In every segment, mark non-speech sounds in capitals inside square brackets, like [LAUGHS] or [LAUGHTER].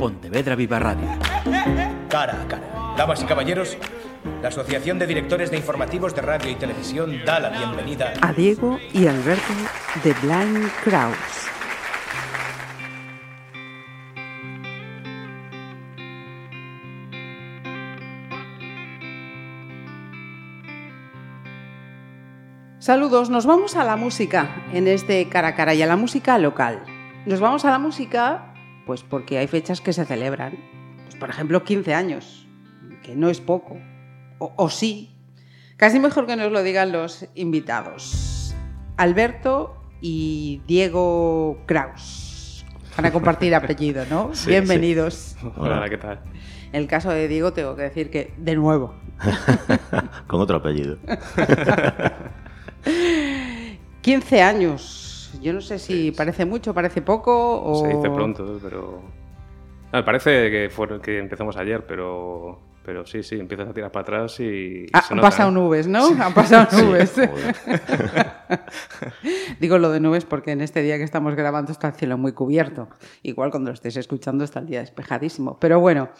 Pontevedra Viva Radio. Cara a cara. Damas y caballeros, la Asociación de Directores de Informativos de Radio y Televisión da la bienvenida a Diego y Alberto de Blind Crowds. Saludos, nos vamos a la música en este cara a cara y a la música local. Nos vamos a la música pues porque hay fechas que se celebran. Pues por ejemplo, 15 años, que no es poco. O, o sí. Casi mejor que nos lo digan los invitados. Alberto y Diego Kraus. Van a [LAUGHS] compartir apellido, ¿no? Sí, Bienvenidos. sí. Hola, ¿qué tal? En el caso de Diego tengo que decir que, de nuevo, [LAUGHS] Con otro apellido. [LAUGHS] 15 años. Yo no sé si parece mucho, parece poco o... Se dice pronto, pero... Ah, parece que, fue, que empezamos ayer, pero, pero sí, sí, empiezas a tirar para atrás y... Ah, se han pasado ¿eh? nubes, ¿no? Han pasado [LAUGHS] nubes. [LAUGHS] Digo lo de nubes porque en este día que estamos grabando está el cielo muy cubierto. Igual cuando lo estéis escuchando está el día despejadísimo. Pero bueno,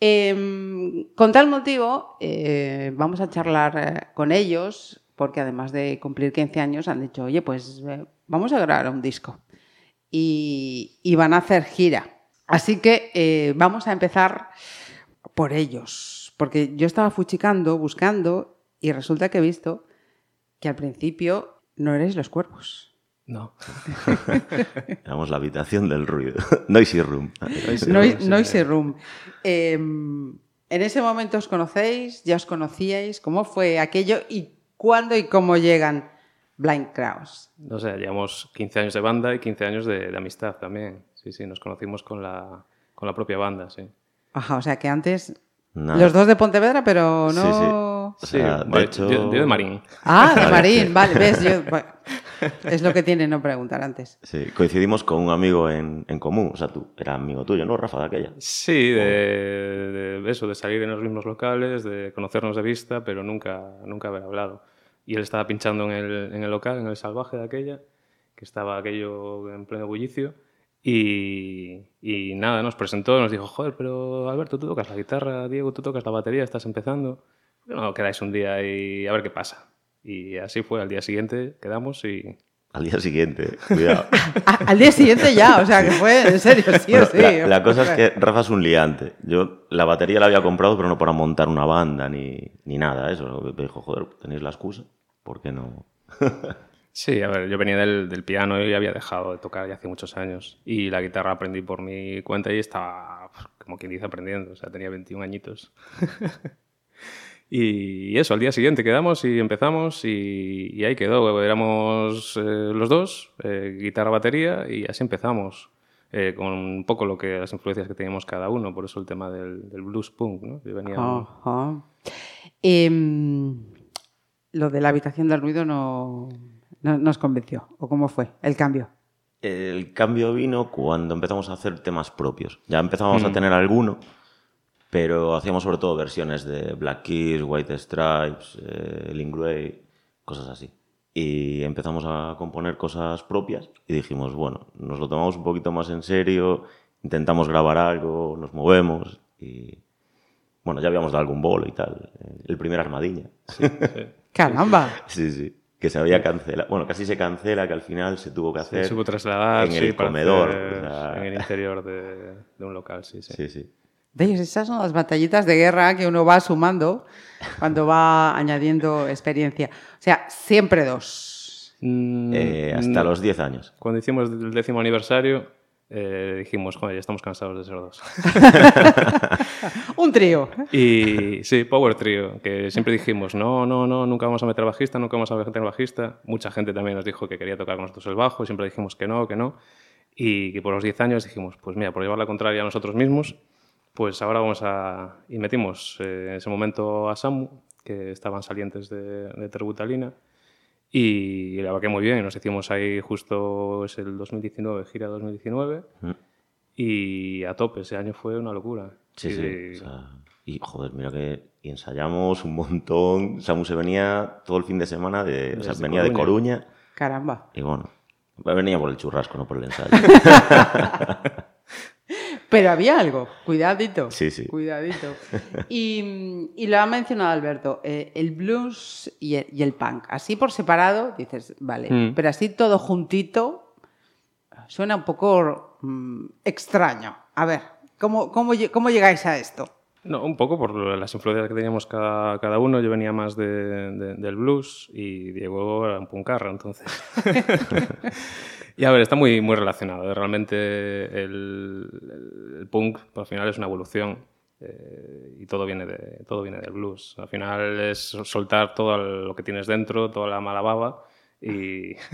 em, con tal motivo eh, vamos a charlar eh, con ellos porque además de cumplir 15 años han dicho, oye, pues eh, vamos a grabar un disco. Y, y van a hacer gira. Así que eh, vamos a empezar por ellos. Porque yo estaba fuchicando, buscando, y resulta que he visto que al principio no erais los cuervos. No. [LAUGHS] Éramos la habitación del ruido. [LAUGHS] Noisy Room. Noi- sí. Noisy Room. Eh, en ese momento os conocéis, ya os conocíais, ¿cómo fue aquello y cuándo y cómo llegan Blind Crowds? No sé, llevamos 15 años de banda y 15 años de, de amistad también. Sí, sí, nos conocimos con la, con la propia banda, sí. Ajá, o sea que antes Nada. los dos de Pontevedra, pero Sí, no... O sea, sí, de vale, hecho- yo, yo de Marín. Ah, de [LAUGHS] Marín, vale, ves, yo... bueno, [LAUGHS] es lo que tiene no preguntar antes. Sí, coincidimos con un amigo en, en común. O sea, tú, era amigo tuyo, ¿no, Rafa, de aquella? Sí, de, de eso, de salir en los mismos locales, de conocernos de vista, pero nunca, nunca haber hablado. Y él estaba pinchando en el, en el local, en el salvaje de aquella, que estaba aquello en pleno bullicio. Y, y nada, nos presentó, nos dijo, joder, pero Alberto, tú tocas la guitarra, Diego, tú tocas la batería, estás empezando. ¿Por qué no quedáis un día y a ver qué pasa? Y así fue, al día siguiente quedamos y... Al día siguiente, cuidado. [LAUGHS] Al día siguiente ya, o sea que fue en serio, sí o sí. la, la cosa es que Rafa es un liante. Yo la batería la había comprado, pero no para montar una banda ni, ni nada. Eso. Me dijo, joder, tenéis la excusa. ¿Por qué no? [LAUGHS] Sí, a ver, yo venía del, del piano y había dejado de tocar ya hace muchos años. Y la guitarra aprendí por mi cuenta y estaba, como quien dice, aprendiendo. O sea, tenía 21 añitos. [LAUGHS] y eso, al día siguiente quedamos y empezamos y, y ahí quedó. Éramos eh, los dos, eh, guitarra, batería, y así empezamos. eh, con un poco lo que las influencias que teníamos cada uno, por eso el tema del, del blues punk, ¿no? Yo venía- Ajá. Em, lo de la habitación del ruido no, no nos convenció. ¿O cómo fue el cambio? El cambio vino cuando empezamos a hacer temas propios. Ya empezábamos Mm. a tener alguno, pero hacíamos sobre todo versiones de Black Keys, White Stripes, eh, Grey, cosas así. Y empezamos a componer cosas propias y dijimos, bueno, nos lo tomamos un poquito más en serio, intentamos grabar algo, nos movemos y... Bueno, ya habíamos dado algún bolo y tal. eh, El primer Armadiña. [LAUGHS] ¡Caramba! Sí, sí. Que se había cancelado. Bueno, casi se cancela, que al final se tuvo que hacer. se pudo trasladar en sí, el comedor. hacer o sea, en el interior de, de un local, sí, sí. Sí, sí. ¿Veis? Esas son las batallitas de guerra que uno va sumando cuando va añadiendo experiencia. O sea, siempre dos. Mm, Eh, hasta mm, los 10 años. Cuando hicimos el décimo aniversario, eh, dijimos, joder, ya estamos cansados de ser dos. [LAUGHS] Un trío. y sí, Power Trio, que siempre dijimos, no, no, no, nunca vamos a meter bajista, nunca vamos a meter bajista. Mucha gente también nos dijo que quería tocar con nosotros el bajo, y siempre dijimos que no, que no. Y que por los 10 años dijimos, pues mira, por llevar la contraria a nosotros mismos, pues ahora vamos a... Y metimos eh, en ese momento a Samu, que estaban salientes de, de Terbutalina, y la que muy bien, nos hicimos ahí justo, es el 2019, gira 2019, Mm. y a tope, ese año fue una locura. Sí, Y- sí. o sea, y joder, mira que y ensayamos un montón. Samu se venía todo el fin de semana, de, o sea, venía de Coruña. Coruña. Caramba. Y bueno, venía por el churrasco, no por el ensayo. [LAUGHS] Pero había algo, cuidadito. Sí, sí. Cuidadito. [LAUGHS] Y, y lo ha mencionado Alberto, eh, el blues y el, y el punk. Así por separado, dices, vale, Mm. pero así todo juntito suena un poco mm, extraño. A ver, ¿cómo, cómo, cómo llegáis a esto? No, un poco por las influencias que teníamos cada, cada uno. Yo venía más de, de- del blues y Diego era un puncarra, entonces. [LAUGHS] y a ver, está muy, muy relacionado. ¿eh? Realmente el, el- el punk al final es una evolución eh, y todo viene, de, todo viene del blues. Al final es soltar todo lo que tienes dentro, toda la mala baba y... [LAUGHS]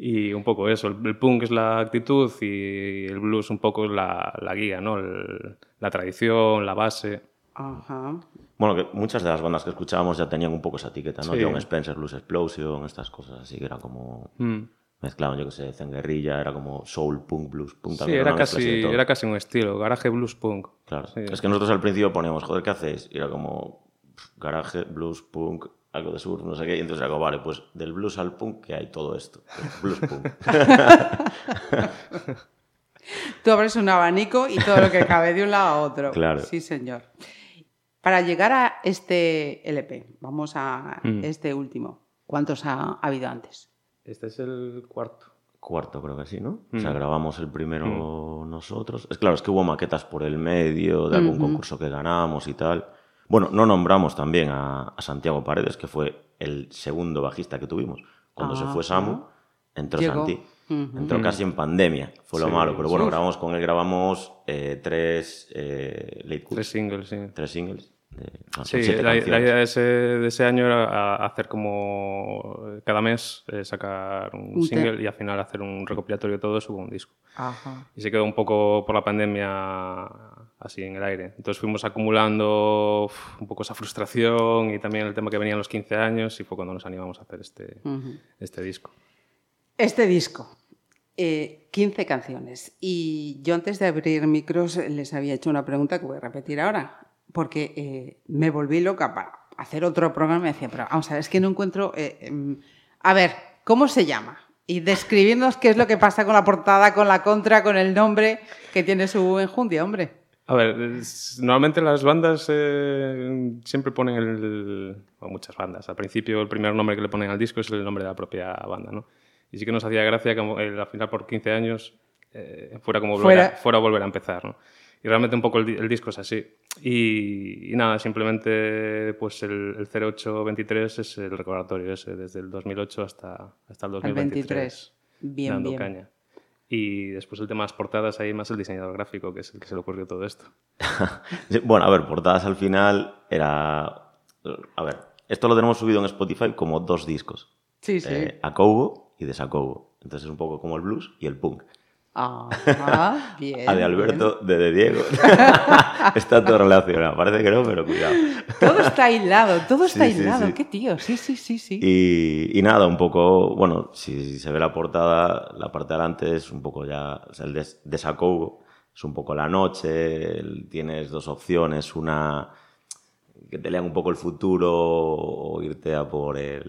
Y un poco eso, el, el punk es la actitud y el blues un poco es la, la guía, ¿no? El- la tradición, la base. Ajá. Bueno, que muchas de las bandas que escuchábamos ya tenían un poco esa etiqueta, ¿no? Sí. John Spencer, Blues Explosion, estas cosas así que era como... Mm. Mezclaban, yo que sé, Zenguerrilla, era como soul, punk, blues, punk Sí, también. era así de casi, era casi un estilo, garaje blues punk. Claro. Sí. Es que nosotros al principio poníamos, joder, ¿qué hacéis? Y era como pff, garaje, blues, punk, algo de surf, no sé qué. Y entonces era como, vale, pues del blues al punk, que hay todo esto. Blues punk. [LAUGHS] Tú abres un abanico y todo lo que cabe de un lado a otro. [LAUGHS] Claro. Sí, señor. Para llegar a este LP, vamos a Mm. este último. ¿Cuántos ha, ha habido antes? Este es el cuarto. Cuarto, creo que sí, ¿no? O sea, Mm. grabamos el primero nosotros. Es claro, es que hubo maquetas por el medio de algún Ujú. concurso que ganamos y tal. Bueno, no nombramos también a, a Santiago Paredes, que fue el segundo bajista que tuvimos. Cuando se fue Ajá. Samu, entró Llegó. Santi. Ujú. Entró casi en pandemia, fue lo Sí. malo. Pero bueno, Uf. grabamos con él, grabamos eh, tres eh, late cuts, Tres singles, sí. tres singles. De- no, son Sí, la, idea de ese, de ese año era a- hacer como cada mes eh, sacar un, Un te- single y al final hacer un recopilatorio de todo eso con un disco. Ajá. Y se quedó un poco por la pandemia así en el aire. Entonces fuimos acumulando uf, un poco esa frustración y también el tema que venían los 15 años y fue cuando nos animamos a hacer este, este disco. Este disco, eh, 15 canciones. Y yo antes de abrir micros les había hecho una pregunta que voy a repetir ahora, porque eh, me volví loca para hacer otro programa y me decía, pero vamos a ver, es que no encuentro... eh, em, a ver, ¿cómo se llama? Y describirnos qué es lo que pasa con la portada, con la contra, con el nombre que tiene su enjundia, hombre. A ver, es- normalmente las bandas eh, siempre ponen el... o muchas bandas. Al principio el primer nombre que le ponen al disco es el nombre de la propia banda, ¿no? Y sí que nos hacía gracia que eh, al final por 15 años eh, fuera como volver, Fuera. Fuera volver a empezar, ¿no? Y realmente un poco el, di- el disco es así. Y, y nada, simplemente pues el, el 0823 es el recordatorio ese, desde el 2008 hasta, hasta el Al 2023. 23. Bien, dando bien. caña. Y después el tema de las portadas, ahí más el diseñador gráfico, que es el que se le ocurrió todo esto. [LAUGHS] Bueno, a ver, portadas al final era... A ver, esto lo tenemos subido en Spotify como dos discos. Sí, sí. Eh, Acobo y Desacobo. Entonces es un poco como el blues y el punk. Ajá, bien. [LAUGHS] A de Alberto, de de Diego. [LAUGHS] está todo relacionado. Parece que no, pero cuidado. Todo está hilado, todo está Sí, sí, hilado. sí. Qué tío, sí, sí, sí, sí. Y, y nada, un poco, bueno, si se ve la portada, la parte de adelante es un poco ya, o sea, el des, Desacobo es un poco la noche, el- tienes dos opciones, una que te lean un poco el futuro o irte a por el,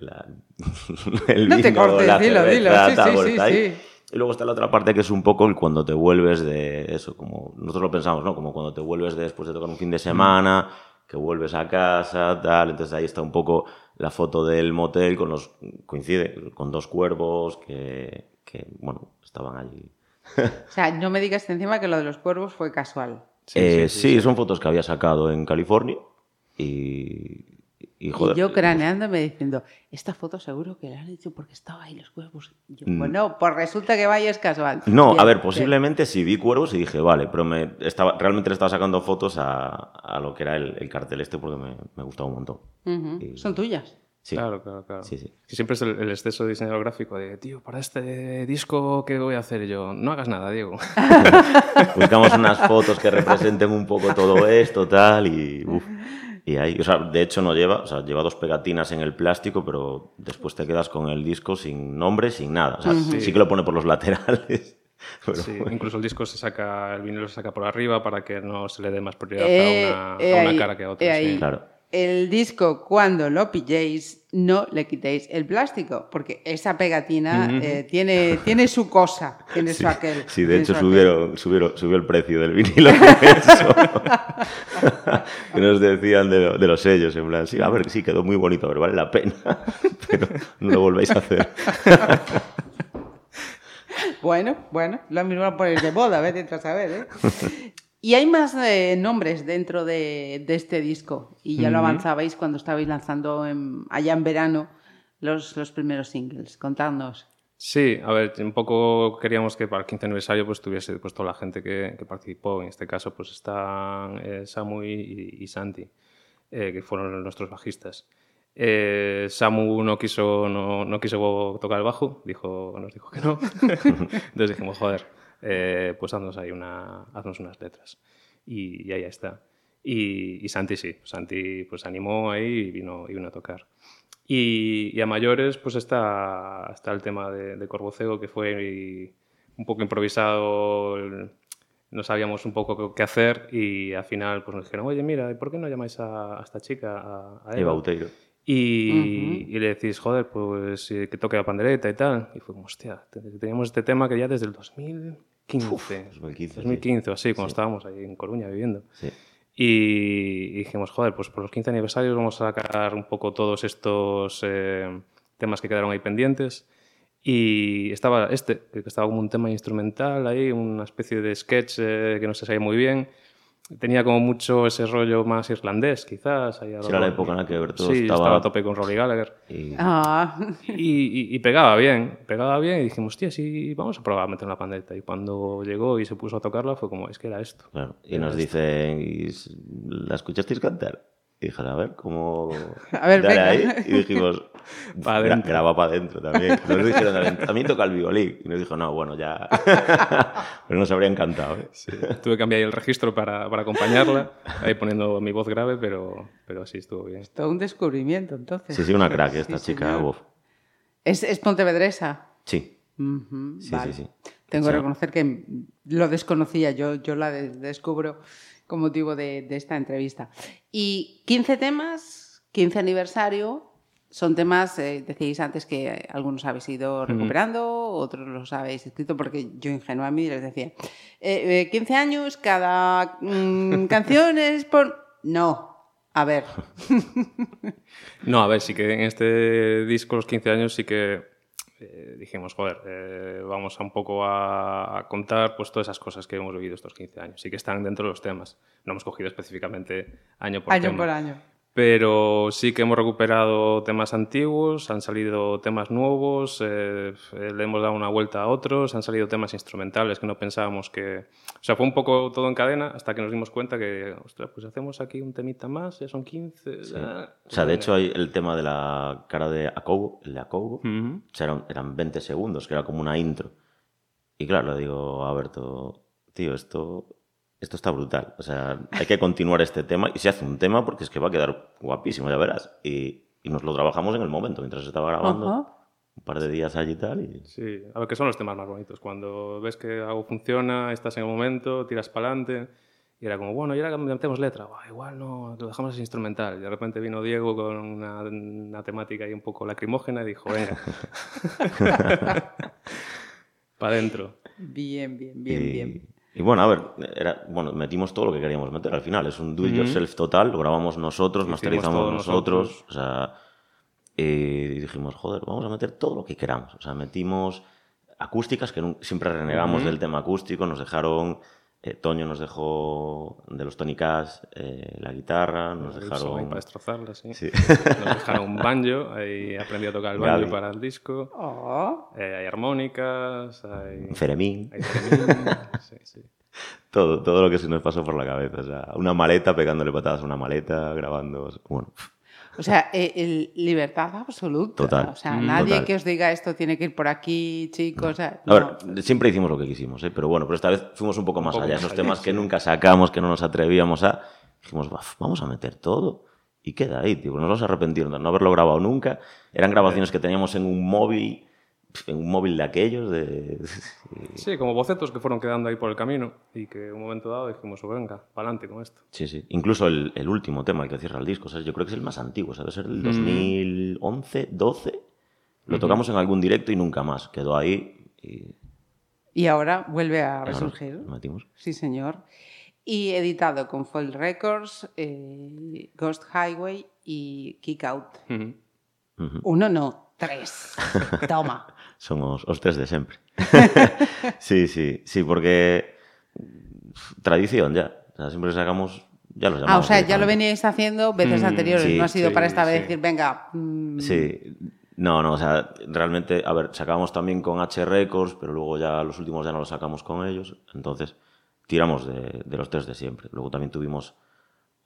[LAUGHS] el No te cortes, la dilo, dilo, cerveza, sí, sí, sí. Y luego está la otra parte que es un poco el cuando te vuelves de eso, como nosotros lo pensamos, ¿no? Como cuando te vuelves de, después de tocar un fin de semana, que vuelves a casa, tal. Entonces ahí está un poco la foto del motel con los, coincide, con dos cuervos que, que bueno, estaban allí. O sea, no me digas encima que lo de los cuervos fue casual. Sí, Eh, sí, sí, sí, son fotos que había sacado en California y, y joder. y yo craneándome diciendo, esta foto seguro que la han hecho porque estaba ahí los cuervos. Yo, Mm. Bueno, pues resulta que vaya es casual. No, Bien, a ver, bien. posiblemente sí vi cuervos y dije, vale, pero me estaba, realmente le estaba sacando fotos a, a lo que era el, el cartel este porque me, me gustaba un montón. Ujú, y- Son tuyas. Sí. Claro, claro, claro. Sí, sí. Que siempre es el, el exceso de diseñador gráfico de, tío, para este disco, ¿qué voy a hacer yo? No hagas nada, Diego. [LAUGHS] Buscamos unas fotos que [LAUGHS] representen un poco todo esto, tal, y uf. Y ahí, o sea, de hecho no lleva, o sea, lleva dos pegatinas en el plástico, pero después te quedas con el disco sin nombre, sin nada. O sea, sí. que lo pone por los laterales. [LAUGHS] pero Sí, bueno. incluso el disco se saca, el vinilo se saca por arriba para que no se le dé más prioridad Eh, a, una, eh, a una ahí, cara que a otra. eh, sí. ahí. Claro. El disco cuando lo pilléis no le quitéis el plástico, porque esa pegatina eh, tiene, tiene su cosa, tiene [LAUGHS] su aquel. Sí, de hecho subieron, subieron, subió el precio del vinilo [LAUGHS] [LAUGHS] que nos decían de, de los sellos, en plan, sí, a ver, sí, quedó muy bonito, pero vale la pena, pero no lo volváis a hacer. Bueno, bueno, lo mismo por el de boda, vete a saber, ¿eh? Y hay más eh, nombres dentro de, de este disco, y ya lo avanzabais cuando estabais lanzando en- allá en verano los, los primeros singles. Contadnos. Sí, a ver, un poco queríamos que para el 15 aniversario pues tuviese pues, toda la gente que, que participó. En este caso pues están eh, Samu y, y Santi, eh, que fueron nuestros bajistas. Eh, Samu no quiso, no, no quiso tocar el bajo, dijo, nos dijo que no. [LAUGHS] Entonces dijimos, joder, eh, pues haznos ahí una, haznos unas letras. Y, y ahí está. Y, y Santi sí, Santi pues animó ahí y vino, y vino a tocar. Y, y a mayores, pues está, está el tema de, de Corbocego, que fue un poco improvisado, el- no sabíamos un poco qué hacer y al final pues nos dijeron, oye, mira, ¿por qué no llamáis a, a esta chica, a, a Eva Eva? Uteiro. Y, y le decís, joder, pues eh, que toque la pandereta y tal. Y fue como, hostia, te- teníamos este tema que ya desde el 2015. 2015, sí. 2015 o así, cuando estábamos ahí en Coruña viviendo. Sí. Y dijimos, joder, pues por los 15 aniversarios vamos a sacar un poco todos estos eh, temas que quedaron ahí pendientes. Y estaba este, que estaba como un tema instrumental ahí, una especie de sketch eh, que no se sabía muy bien. Tenía como mucho ese rollo más irlandés, quizás. ahí era la época en la que Berto sí, estaba- a tope con Rory Gallagher. Y Ah, Y, y- y pegaba bien, pegaba bien y dijimos, tío, sí, vamos a probar a meter una pandeta. Y cuando llegó y se puso a tocarla fue como, es que era esto. Claro, y nos dicen, ¿y s- ¿la escuchasteis cantar? Y dije, a ver, ¿cómo...? [LAUGHS] A ver, Dale venga. ahí. Y dijimos, [LAUGHS] Pa' "Gra- dentro". graba para adentro también. Nos dijeron toca el violín. Y nos dijo, no, bueno, ya... [LAUGHS] Pero nos habría encantado, ¿eh? Sí, tuve que cambiar el registro para, para acompañarla, ahí poniendo mi voz grave, pero, pero sí estuvo bien. todo un descubrimiento, entonces. Sí, sí, una crack esta Sí, chica. uf. ¿Es, es pontevedresa? Sí, sí, vale. sí, sí. Tengo Sí. que reconocer que lo desconocía, yo, yo la de- descubro con motivo de, de esta entrevista. Y 15 temas, 15 aniversario, son temas, eh, decíais antes que eh, algunos habéis ido recuperando, otros los habéis escrito, porque yo ingenua a mí les decía, eh, eh, 15 años, cada mm, [LAUGHS] canción es por... No, a ver, [LAUGHS] No, a ver, sí que en este disco, los 15 años, sí que eh, dijimos, joder, eh, vamos a un poco a, a contar pues, todas esas cosas que hemos vivido estos 15 años. Sí que están dentro de los temas. No hemos cogido específicamente año por año tema. por año. Pero sí que hemos recuperado temas antiguos, han salido temas nuevos, eh, eh, le hemos dado una vuelta a otros, han salido temas instrumentales que no pensábamos que... O sea, fue un poco todo en cadena hasta que nos dimos cuenta que, ostras, pues hacemos aquí un temita más, ya son 15... ah, O sea, de hecho, hay el tema de la cara de Akobo, el de Akobo, Ujú. o sea, eran, eran 20 segundos, que era como una intro. Y claro, le digo a Berto, tío, esto, esto está brutal. O sea, hay que continuar este tema. Y se hace un tema porque es que va a quedar guapísimo, ya verás. Y, y nos lo trabajamos en el momento, mientras estaba grabando. Ajá. Un par de días allí y tal. Y... Sí, a ver, que son los temas más bonitos. Cuando ves que algo funciona, estás en el momento, tiras para adelante. Y era como, bueno, y ahora metemos letra. Igual no, lo dejamos así instrumental. Y de repente vino Diego con una, una temática ahí un poco lacrimógena y dijo, venga. [LAUGHS] [LAUGHS] para adentro. Bien, bien, bien, y, bien. Y bueno, a ver, era, bueno, metimos todo lo que queríamos meter al final. Es un do it yourself total, lo grabamos nosotros, Hicimos masterizamos nosotros. nosotros. O sea, y dijimos, joder, vamos a meter todo lo que queramos. O sea, metimos acústicas, que siempre renegamos del tema acústico, nos dejaron. Eh, Toño nos dejó de los Tony Cash eh, la guitarra, nos dejaron. para destrozarla, sí. Sí. [LAUGHS] Nos dejaron un banjo, ahí aprendí a tocar el banjo Gaby. para el disco. Oh, Eh, hay armónicas, hay... Feremín, hay [LAUGHS] sí, sí. todo, todo lo que se nos pasó por la cabeza. O sea, una maleta, pegándole patadas a una maleta, grabando. Bueno, O sea, eh, el- libertad absoluta. Total. O sea, Mm. nadie Total. que os diga esto tiene que ir por aquí, chicos. o sea, A ver, no. siempre hicimos lo que quisimos, ¿eh? pero bueno, pero esta vez fuimos un poco más poco allá. más Esos allá, temas sí. que nunca sacamos, que no nos atrevíamos a. Dijimos, "Baf, vamos a meter todo. Y queda ahí, tío. No nos arrepentimos de no haberlo grabado nunca. Eran grabaciones que teníamos en un móvil en un móvil de aquellos, de... [LAUGHS] Sí, como bocetos que fueron quedando ahí por el camino y que en un momento dado dijimos, "Oh, venga, para adelante con esto. Sí, sí. Incluso el, el último tema, el que cierra el disco, ¿sabes? yo creo que es el más antiguo, ¿sabes? Ser el 2011, 12. Lo tocamos en algún directo y nunca más. Quedó ahí y Y ahora vuelve a resurgir. metimos. Sí, señor. Y editado con Foil Records, eh, Ghost Highway y Kick Out. Uno no, tres. [LAUGHS] Toma. Somos os tres de siempre. [LAUGHS] sí, sí, sí, porque tradición ya. O sea, siempre sacamos, ya lo llamamos. Ah, o sea, ya lo veníais haciendo veces Mm, anteriores. sí, no ha sido sí, para esta vez sí. decir, venga. mm, Sí, no, no, o sea, realmente, a ver, sacábamos también con H Records, pero luego ya los últimos ya no los sacamos con ellos, entonces tiramos de, de los tres de siempre. Luego también tuvimos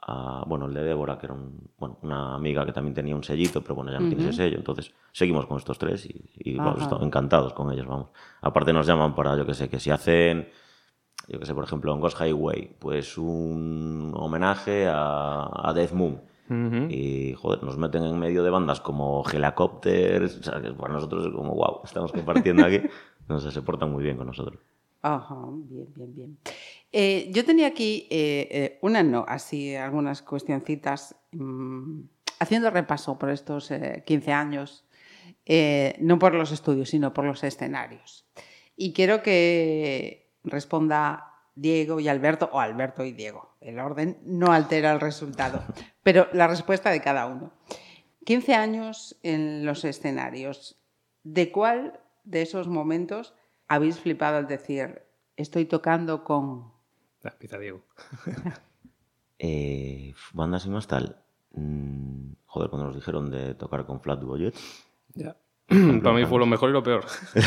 a, bueno, el de Débora, que era un- bueno, una amiga que también tenía un sellito, pero bueno, ya no tiene ese sello, entonces seguimos con estos tres y, y, vamos, Ajá. estamos encantados con ellos, vamos. Aparte nos llaman para, yo que sé, que si hacen, yo que sé, por ejemplo, en Ghost Highway, pues un homenaje a, a Death Moon. Y, joder, nos meten en medio de bandas como Helicopters, o sea, que para nosotros es como, wow, estamos compartiendo aquí. [LAUGHS] No sé, se portan muy bien con nosotros. Ajá, bien, bien, bien. Eh, yo tenía aquí eh, eh, una, no, así algunas cuestioncitas, mm, haciendo repaso por estos eh, 15 años, eh, no por los estudios, sino por los escenarios. Y quiero que responda Diego y Alberto, o Alberto y Diego. El orden no altera el resultado, pero la respuesta de cada uno. 15 años en los escenarios. ¿De cuál de esos momentos habéis flipado al decir, estoy tocando con... Empieza Diego. [LAUGHS] Eh, bandas y más tal. mm, joder, cuando nos dijeron de tocar con Flat Boyet. Ya. [CLEARS THROAT] [LAUGHS] Para mí fue lo mejor y lo peor. [LAUGHS]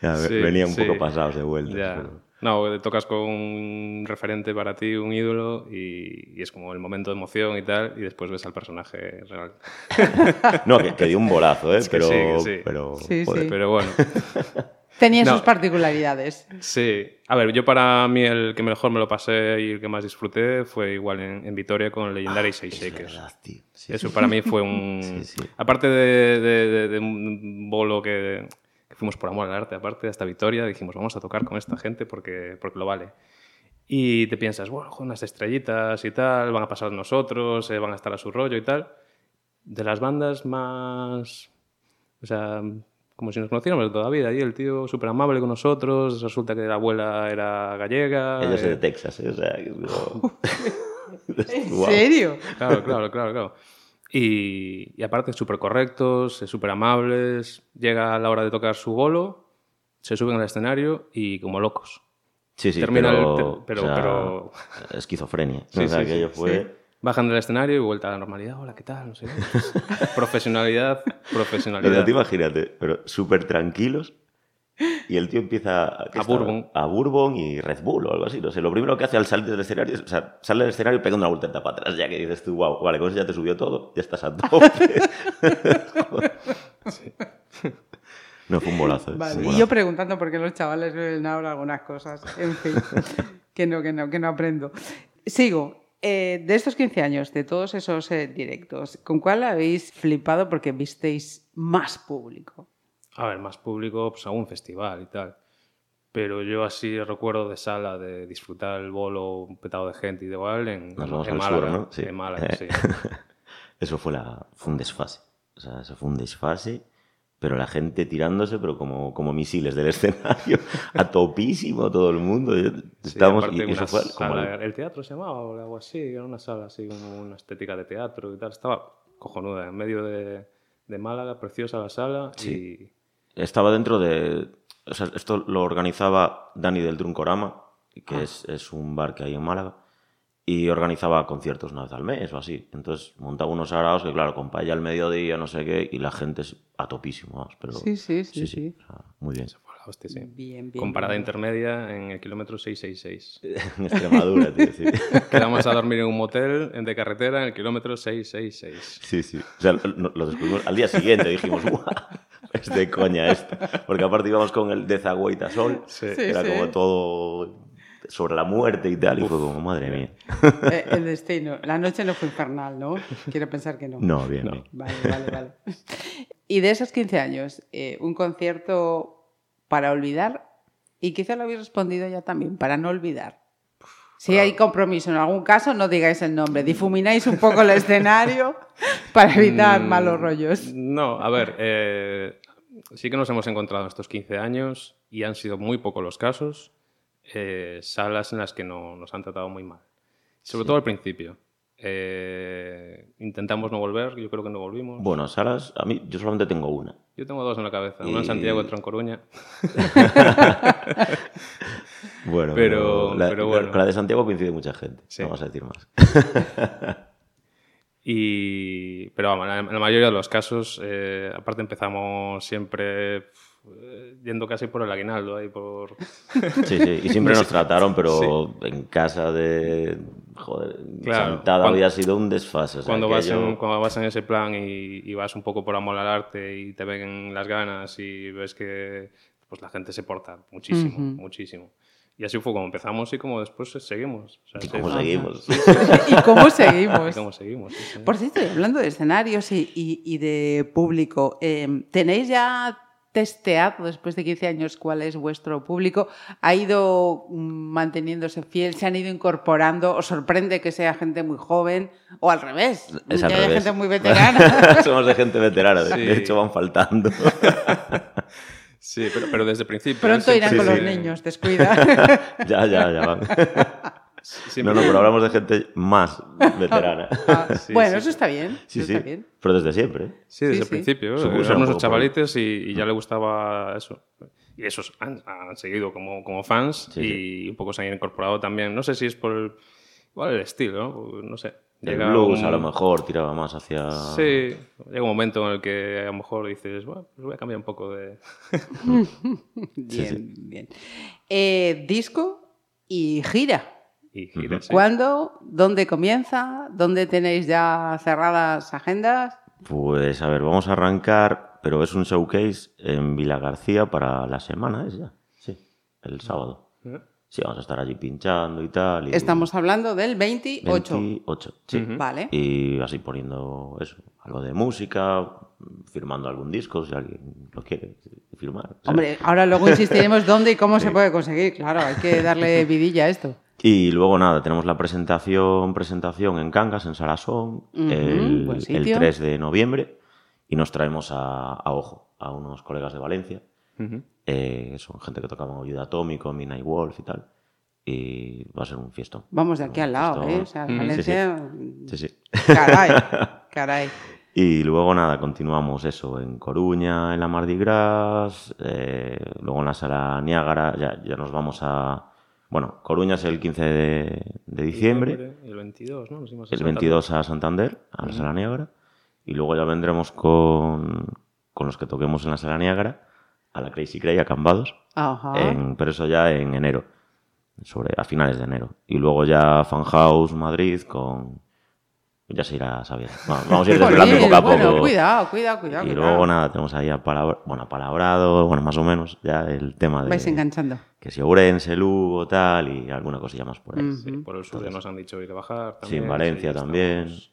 Ya, ve- Sí, venía un sí. poco pasados de vuelta. Pero- No, tocas con un referente para ti, un ídolo, y, y es como el momento de emoción y tal, y después ves al personaje real. No, que, que dio un bolazo, ¿eh? Es que pero, sí, pero Sí, joder, sí. Pero bueno, Tenía No. sus particularidades. sí. A ver, yo para mí el que mejor me lo pasé y el que más disfruté fue igual en, en Vitoria con el Legendary Seis es Shakers. verdad, tío. Sí, Eso sí. para mí fue [LAUGHS] un... Sí, sí. Aparte de, de- de- de un bolo que, que fuimos por amor al arte, aparte de esta Vitoria, dijimos, vamos a tocar con esta gente porque, porque lo vale. Y te piensas, bueno, joder, unas estrellitas y tal, van a pasar nosotros, eh, van a estar a su rollo y tal. De las bandas más... O sea, como si nos conociéramos de toda la vida. Y el tío súper amable con nosotros, resulta que la abuela era gallega. Ella es eh, de Texas, ¿eh? O sea, que es como- [LAUGHS] ¿En [LAUGHS] Guau. serio? Claro, claro, claro, claro. Y, y aparte, súper correctos, súper amables. Llega a la hora de tocar su bolo, se suben al escenario y como locos. Sí, sí, Termina el- pero, pero- o sea, pero- [LAUGHS] Esquizofrenia. Sí, o sea, sí, aquello sí, fue... Bajan del escenario y vuelta a la normalidad. Hola, ¿qué tal? No sé. qué. [LAUGHS] profesionalidad, Pero profesionalidad. tú imagínate, pero súper tranquilos. Y el tío empieza ¿qué A estaba? Bourbon. A Bourbon y Red Bull o algo así. No sé, lo primero que hace al salir del escenario es, o sea, sale del escenario y pega una vuelta para atrás, ya que dices tú, wow, vale, con eso ya te subió todo, ya estás a tope. [LAUGHS] No, fue un bolazo. ¿eh? Vale, un Y yo preguntando por qué los chavales beben ahora algunas cosas. En fin, [LAUGHS] que no, que no, que no aprendo. Sigo. Eh, de estos 15 años, de todos esos eh, directos, ¿con cuál habéis flipado porque visteis más público? A ver, más público, pues a un festival y tal. Pero yo así recuerdo de sala de disfrutar el bolo un petado de gente y de igual en, Nos vamos en al Málaga. sur, ¿no? Sí. En Málaga, sí. [LAUGHS] Eso fue, la, fue un desfase. O sea, eso fue un desfase, pero la gente tirándose, pero como, como misiles del [LAUGHS] escenario, a topísimo todo el mundo. Sí, Estábamos, aparte y, y una eso fue como sala- el- el teatro se llamaba o algo así, era una sala así como una estética de teatro y tal. Estaba cojonuda, en medio de, de Málaga, preciosa la sala Sí. estaba dentro de... O sea, esto lo organizaba Dani del Druncorama, que Ah. es, es un bar que hay en Málaga, y organizaba conciertos una vez al mes o así. Entonces montaba unos araos que, claro, con paella al mediodía, no sé qué, y la gente es a topísimo, vamos, pero... Sí, sí, sí, sí. o sea, muy bien. hostia, sí. Bien, bien. Con parada bien. intermedia en el kilómetro 666. [LAUGHS] en Extremadura, tío, sí. [LAUGHS] Quedamos a dormir en un motel en de carretera en el kilómetro 666. Sí, sí. O sea, lo, lo descubrimos al día siguiente. Dijimos, ¡guau! Es de coña esto. Porque aparte íbamos con el de Zagüita Sol. Sí. Sí, era sí. como todo sobre la muerte y tal. Y fue como, madre mía. Eh, el destino. La noche no fue infernal, ¿no? Quiero pensar que no. No, bien, bien. Vale, vale, vale. Y de esos 15 años, eh, un concierto para olvidar y quizá lo habéis respondido ya también, para no olvidar. Si hay compromiso en algún caso, no digáis el nombre. Difumináis un poco el escenario [LAUGHS] para evitar Mm, malos rollos. No, a ver, eh, sí que nos hemos encontrado en estos 15 años y han sido muy pocos los casos, eh, salas en las que no, nos han tratado muy mal. Sobre todo al principio. Eh, intentamos no volver, yo creo que no volvimos. Bueno, salas, a mí, yo solamente tengo una. Yo tengo dos en la cabeza, una en Santiago y otra en Coruña. [LAUGHS] Bueno, Pero- la, pero bueno. con la de Santiago coincide mucha gente. Sí. No vamos a decir más. [LAUGHS] Y, pero vamos, en la mayoría de los casos, eh, aparte empezamos siempre yendo casi por el aguinaldo, ahí por... [LAUGHS] Sí, sí. Y siempre [LAUGHS] nos trataron, pero en casa de. Joder, Claro, cuando- había sido un desfase. o sea, cuando, vas aquello- en, cuando vas en ese plan y, y vas un poco por amor al arte y te ven las ganas y ves que pues, la gente se porta muchísimo, muchísimo. Y así fue como empezamos y como después seguimos. O sea, ¿Y sí, cómo sí. seguimos? [LAUGHS] ¿Y cómo Y seguimos? cómo seguimos. sí, sí. Por cierto, y hablando de escenarios y, y- y de público, eh, ¿tenéis ya testeado después de 15 años cuál es vuestro público? ¿Ha ido mm, manteniéndose fiel? ¿Se han ido incorporando? ¿Os sorprende que sea gente muy joven? ¿O al revés? Es que al haya revés. gente muy [LAUGHS] veterana. Somos de gente veterana, de, Sí. de hecho van faltando. [LAUGHS] Sí, pero, pero desde el principio. Pronto siempre- irán Sí, con sí. los niños, descuida. [LAUGHS] ya, ya, ya van. Siempre- No, no, pero hablamos de gente más [LAUGHS] veterana. Ah, [LAUGHS] Sí, bueno, sí, eso está bien. Sí, eso sí. está bien. Pero desde siempre. Sí, desde Sí, el sí. principio. Unos poco chavalitos y, y ya le gustaba eso. Y esos han, han seguido como, como fans Sí, y un poco se han incorporado también. No sé si es por el, igual el estilo, ¿no? Pues No sé. El Llega blues un- a lo mejor tiraba más hacia... Sí, llega un momento en el que a lo mejor dices, bueno, pues voy a cambiar un poco de... [LAUGHS] Bien, bien. Eh, disco y gira. Y gira, sí. ¿Cuándo? ¿Dónde comienza? ¿Dónde tenéis ya cerradas agendas? Pues a ver, vamos a arrancar, pero es un showcase en Vila García para la semana, ¿es ya? Sí, el sábado. Sí, vamos a estar allí pinchando y tal. y- Estamos hablando del 28. 28, sí. Vale. Y así poniendo eso, algo de música, firmando algún disco, si alguien lo quiere firmar. o sea. Hombre, ahora luego insistiremos [LAUGHS] dónde y cómo se puede conseguir. Claro, hay que darle [LAUGHS] vidilla a esto. Y luego nada, tenemos la presentación, presentación en Cangas, en Sarasón, el, el sitio. 3 de noviembre, y nos traemos a, a Ojo, a unos colegas de Valencia. Eh, son gente que tocaba Ayuda Atómico, y Wolf y tal. Y va a ser un fiestón. Vamos de aquí al lado, ¿eh? O sea, Mm, Valencia... Sí, sí. Caray, [LAUGHS] caray. Y luego nada, continuamos eso en Coruña, en la Mardi Gras, eh, luego en la sala Niágara, ya, ya nos vamos a... Bueno, Coruña es el 15 de, de diciembre, el 22, ¿no? Nos el Santander. 22 a Santander, a la sala Niágara, y luego ya vendremos con, con los que toquemos en la sala Niágara, a la Crazy Cray, a Cambados, Ajá. en- pero eso ya en enero, sobre, a finales de enero. Y luego ya Fan House Madrid con... Ya se irá sabiendo. Vamos, vamos a ir [LAUGHS] desvelando poco a bueno, poco. cuidado, cuidado, cuidado. Y cuidado. luego nada, tenemos ahí a palabra, bueno, a palabrado, bueno, más o menos, ya el tema de Vais enganchando. que si Ourense, Lugo, tal, y alguna cosilla más por ahí. Mm. Sí, por el sur ya nos han dicho ir a bajar. Sí, También, en Valencia ya también. estamos.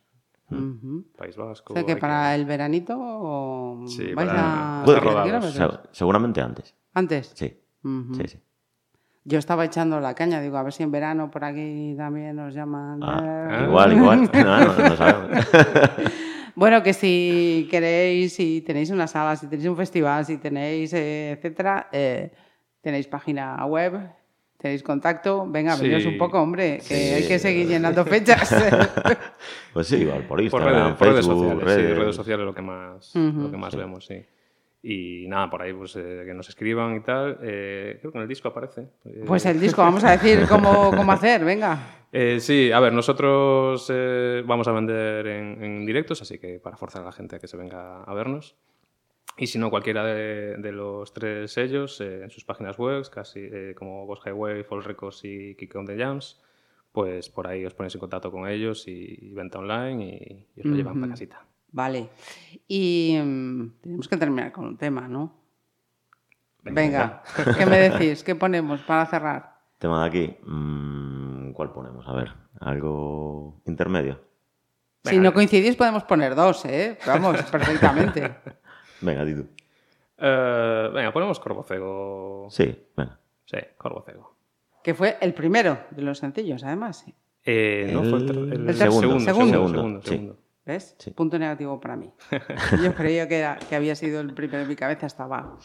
Ujú. País Vasco. O sea que para el veranito o Sí, vais para- a... Puede ¿a que- kilómetros? Se- seguramente antes. Antes. Sí, Ujú. sí, sí. Yo estaba echando la caña, digo, a ver si en verano por aquí también nos llaman. Ah, Eh, igual, igual. [LAUGHS] [LAUGHS] No, no, no sabemos. [LAUGHS] Bueno, que si queréis, si tenéis una sala, si tenéis un festival, si tenéis, eh, etcétera, eh, tenéis página web, tenéis contacto, venga, Sí. veníos un poco, hombre, que hay que seguir llenando fechas. Pues sí, igual, por Instagram, redes, por redes Facebook, sociales, sí, redes. redes sociales lo que más, lo que más vemos, sí. Y nada, por ahí pues eh, que nos escriban y tal. Eh, creo que en el disco aparece. Eh, pues el disco, vamos a decir cómo, [LAUGHS] cómo hacer, venga. eh, sí, a ver, nosotros eh, vamos a vender en, en directos, así que para forzar a la gente a que se venga a vernos. Y si no, cualquiera de, de los tres sellos, eh, en sus páginas web, casi como Ghost Highway, Fall Records y Kick on the Jams, pues por ahí os ponéis en contacto con ellos y, venta online y, y os lo llevan para casita. Vale. Y mm, tenemos que terminar con un tema, ¿no? Venga, ¿qué me decís? ¿Qué ponemos para cerrar? Tema de aquí. mm, ¿Cuál ponemos? A ver, algo intermedio. Si no coincidís podemos poner dos, ¿eh? Vamos, [LAUGHS] perfectamente. Venga, di tú. Eh, venga, ponemos Corvo Cego. Sí, venga. Sí, Corvo Cego. Que fue el primero de los sencillos, además. Eh, no, fue el, El- el El segundo. segundo. Segundo, Segundo, segundo, sí. segundo. ¿Ves? Sí. Punto negativo para mí. [LAUGHS] Yo creía que, era- que había sido el primero en mi cabeza, estaba.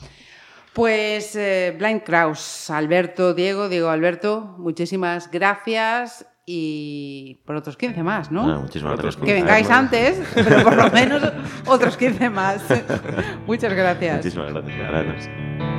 Pues eh, Blind Kraus, Alberto, Diego, Diego, Alberto, muchísimas gracias y por otros 15 más, ¿no? Ah, muchísimas Otros gracias. que vengáis antes, pero por lo menos otros 15 más. [LAUGHS] Muchas gracias. Muchísimas gracias. gracias.